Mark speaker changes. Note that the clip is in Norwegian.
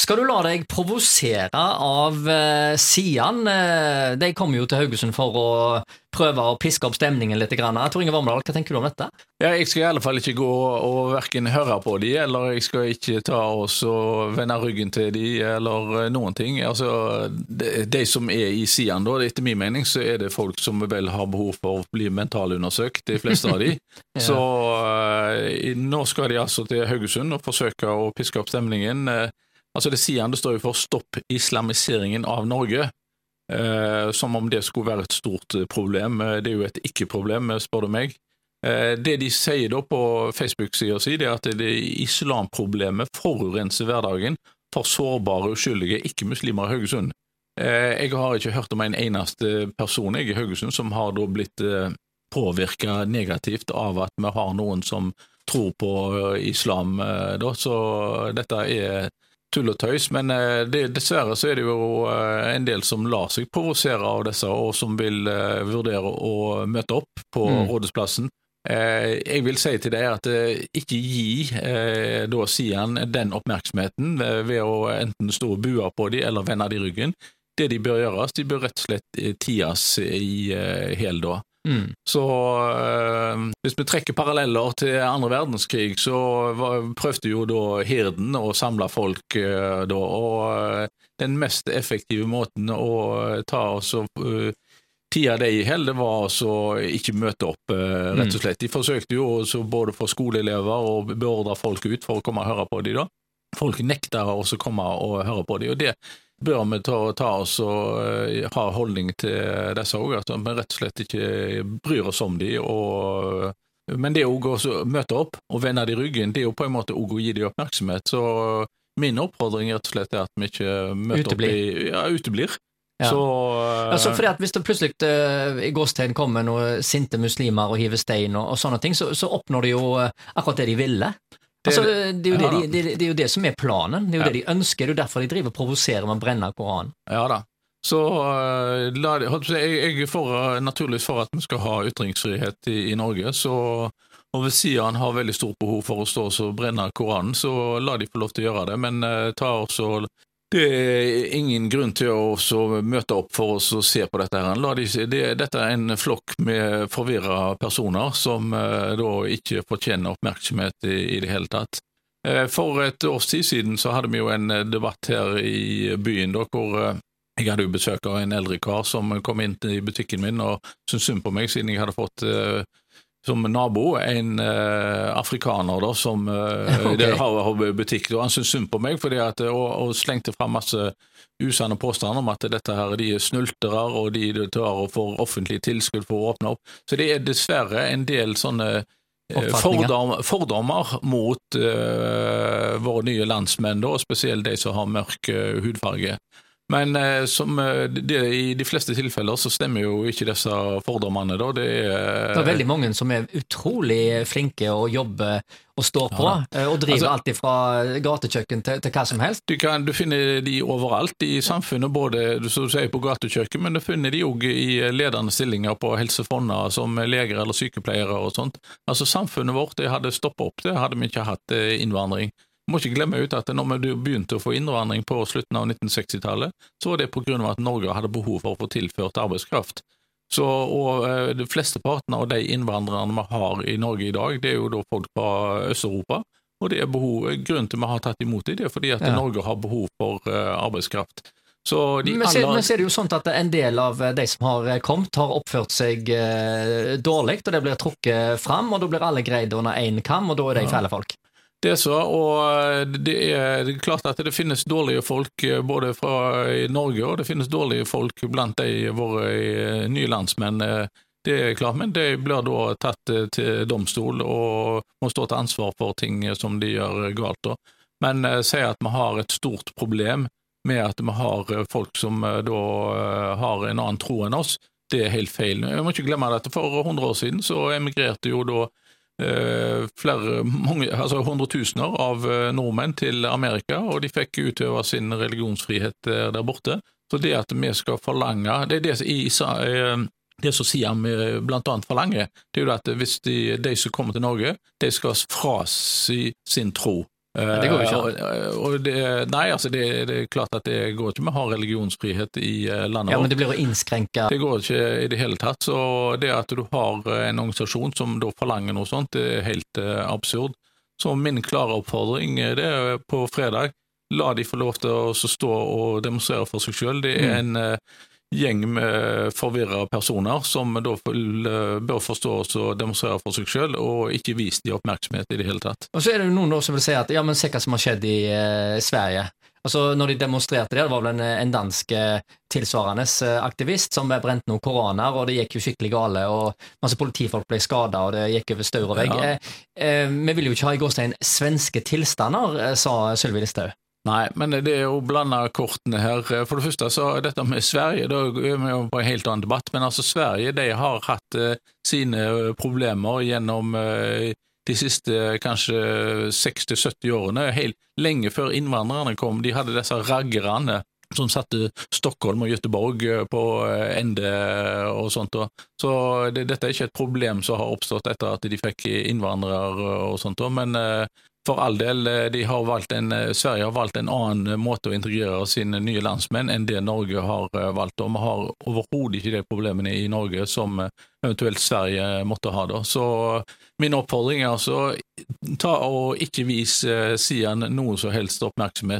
Speaker 1: Skal du la deg provosere av uh, Sian? Uh, de kommer jo til Haugesund for å prøve å piske opp stemningen litt. Grann. Tor Inge Vormedal, hva tenker du om dette?
Speaker 2: Ja, jeg skal i alle fall ikke gå og verken høre på de, eller jeg skal ikke ta oss og vende ryggen til de, eller noen ting. Altså, de, de som er i Sian, da, etter min mening, så er det folk som vel har behov for å bli mentalundersøkt, de fleste av de. ja. Så uh, nå skal de altså til Haugesund og forsøke å piske opp stemningen. Altså det sier han, det står jo for 'stopp islamiseringen av Norge'. Eh, som om det skulle være et stort problem. Eh, det er jo et ikke-problem, spør du meg. Eh, det de sier da på Facebook-sida si, er at det islamproblemet forurenser hverdagen for sårbare, uskyldige ikke-muslimer i Haugesund. Eh, jeg har ikke hørt om en eneste person jeg i Haugesund som har da blitt eh, påvirka negativt av at vi har noen som tror på eh, islam, da. Så dette er tull og tøys, men eh, det, dessverre så er det jo eh, en del som lar seg provosere av disse, og som vil uh, vurdere å møte opp på mm. Rådhusplassen. Jeg vil si til deg at ikke gi da Sian den oppmerksomheten ved å enten stå og bue på dem eller vende dem ryggen. Det de bør gjøres, de bør rett og slett ties i hel da. Mm. Så øh, hvis vi trekker paralleller til andre verdenskrig, så var, prøvde jo da Hirden å samle folk øh, da, og øh, den mest effektive måten å ta oss og Tida de i hell, det var altså ikke møte opp, rett og mm. slett. De forsøkte jo også både for skoleelever og beordre folk ut for å komme og høre på dem da. Folk nekta også å komme og høre på dem, og det bør vi ta, ta oss og uh, ha holdning til disse òg, at vi rett og slett ikke bryr oss om dem. Og, men det å møte opp og vende dem ryggen, det er jo på en måte å gi dem oppmerksomhet. Så min oppfordring rett og slett er at vi ikke møter uteblir. opp i Ja, uteblir. Ja. Så, uh,
Speaker 1: altså fordi at Hvis det plutselig uh, i gåstegn kommer noen sinte muslimer og hiver stein og, og sånne ting, så, så oppnår de jo akkurat det de ville. Det, altså, det, er ja. det, det, er jo det, som er planen. Det er jo ja. det de ønsker. Det er jo derfor de driver og provoserer med å brenne Koranen.
Speaker 2: Ja da. Så uh, la, jeg, er for, uh, naturligvis for at vi skal ha ytringsfrihet i, i Norge. så og Hvis Sian har veldig stort behov for å stå og brenne Koranen, så la de få lov til å gjøre det. Men uh, ta også det er ingen grunn til å møte opp for oss og se på dette. her. De, det, dette er en flokk med forvirra personer som eh, da ikke fortjener oppmerksomhet i, i, det hele tatt. Eh, for et års tid siden så hadde vi jo en eh, debatt her i byen da, hvor eh, jeg hadde jo besøk av en eldre kar som kom inn i butikken min og syntes synd på meg siden jeg hadde fått eh, som nabo en uh, afrikaner da, som uh, okay. har, har, butikk. og Han syntes synd på meg fordi at, og, og slengte fram masse usanne påstander om at dette her, de er snultere og de tar og får offentlig tilskudd for å åpne opp. Så det er dessverre en del sånne uh, fordom, fordommer mot våre nye landsmenn, da, spesielt de som har mørk hudfarge. Men eh, som eh, det, i de fleste tilfeller så stemmer jo ikke disse fordommene. Da. Det, er,
Speaker 1: det er veldig mange som er utrolig flinke og jobber og står på, ja. Eh, og driver altså, alt fra gatekjøkken til, til, hva som helst.
Speaker 2: Du, kan, du finner de overalt i samfunnet, både som du sier på gatekjøkken, men du finner de òg i ledende stillinger på helsefonda som leger eller sykepleiere og sånt. Altså Samfunnet vårt det hadde stoppa opp, det hadde vi ikke hatt innvandring må ikke glemme ut at når vi begynte å få innvandring på slutten av 1960-tallet, så var det av at Norge hadde behov for å få tilført arbeidskraft. Så, og eh, De fleste partene av de innvandrerne vi har i Norge i dag, det er jo da folk fra Øst-Europa. Og det er behov, Grunnen til vi har tatt imot dem, det er fordi at ja. Norge har behov for uh, arbeidskraft.
Speaker 1: men, ser, men ser det jo sånn at en del av de som har kommet, har oppført seg eh, dårlig, og det blir trukket fram, og da blir alle greid under én kam, og da er de ja. fæle folk.
Speaker 2: Det er så, og det er klart at det finnes dårlige folk eh, både fra Norge, og det finnes dårlige folk blant de våre eh, nye landsmenn. Eh, det er klart, men de blir da tatt til domstol og må stå til ansvar for ting som de gjør galt. da. Men si at vi har et stort problem med at vi har folk som da har en annen tro enn oss, det er helt feil. Jeg må ikke glemme at For 100 år siden så emigrerte jo da Eh, flere, mange, altså hundretusener av eh, nordmenn til Amerika, og de fikk utøve sin religionsfrihet eh, der borte. Så det at vi skal forlange Det er det, det som sier blant annet forlanger, det er jo at hvis de, de som kommer til Norge, de skal frasi sin tro.
Speaker 1: Det går jo ikke an.
Speaker 2: Eh, det, nei, altså det, det, er klart at det går ikke med å ha religionsfrihet i eh, landet
Speaker 1: Ja, Men det blir å innskrenke
Speaker 2: Det går ikke i det hele tatt. Så det at du har en organisasjon som da forlanger noe sånt, det er helt absurd. Så min klare oppfordring det er på fredag, la de få lov til å stå og demonstrere for seg sjøl. Det er en uh, gjeng med forvirra personer som da bør forstå og demonstrere for seg sjøl, og ikke vise de oppmerksomhet i det hele tatt.
Speaker 1: Og så er det jo noen som vil si at ja, men se hva som har skjedd i eh, Sverige. Altså, når de demonstrerte der, det var vel en, en dansk eh, tilsvarende eh, aktivist som brente noen koraner, og det gikk jo skikkelig gale, og masse politifolk ble skada, og det gikk over staur og vegg. Ja. Eh, eh, vi vil jo ikke ha i gåstein svenske tilstander, eh, sa Sylvi Listhaug.
Speaker 2: Nei, men det er jo blanda kortene her. For det første, så dette med Sverige, da er vi jo på en helt annen debatt. Men altså, Sverige de har hatt eh, sine problemer gjennom eh, de siste kanskje 60-70 årene. Helt lenge før innvandrerne kom. De hadde disse raggerne som satte Stockholm og Göteborg eh, på ende og sånt. Så det, dette er ikke et problem som har oppstått etter at de fikk innvandrere og sånt, men for all del, eh, har en, eh, Sverige har valgt en annen måte å integrere sine nye landsmenn enn det Norge har eh, valgt. Og vi har overhodet ikke de problemene i Norge som eventuelt Sverige måtte ha. Da. Så min oppfordring er altså ta og ikke vis Sian noe som helst oppmerksomhet.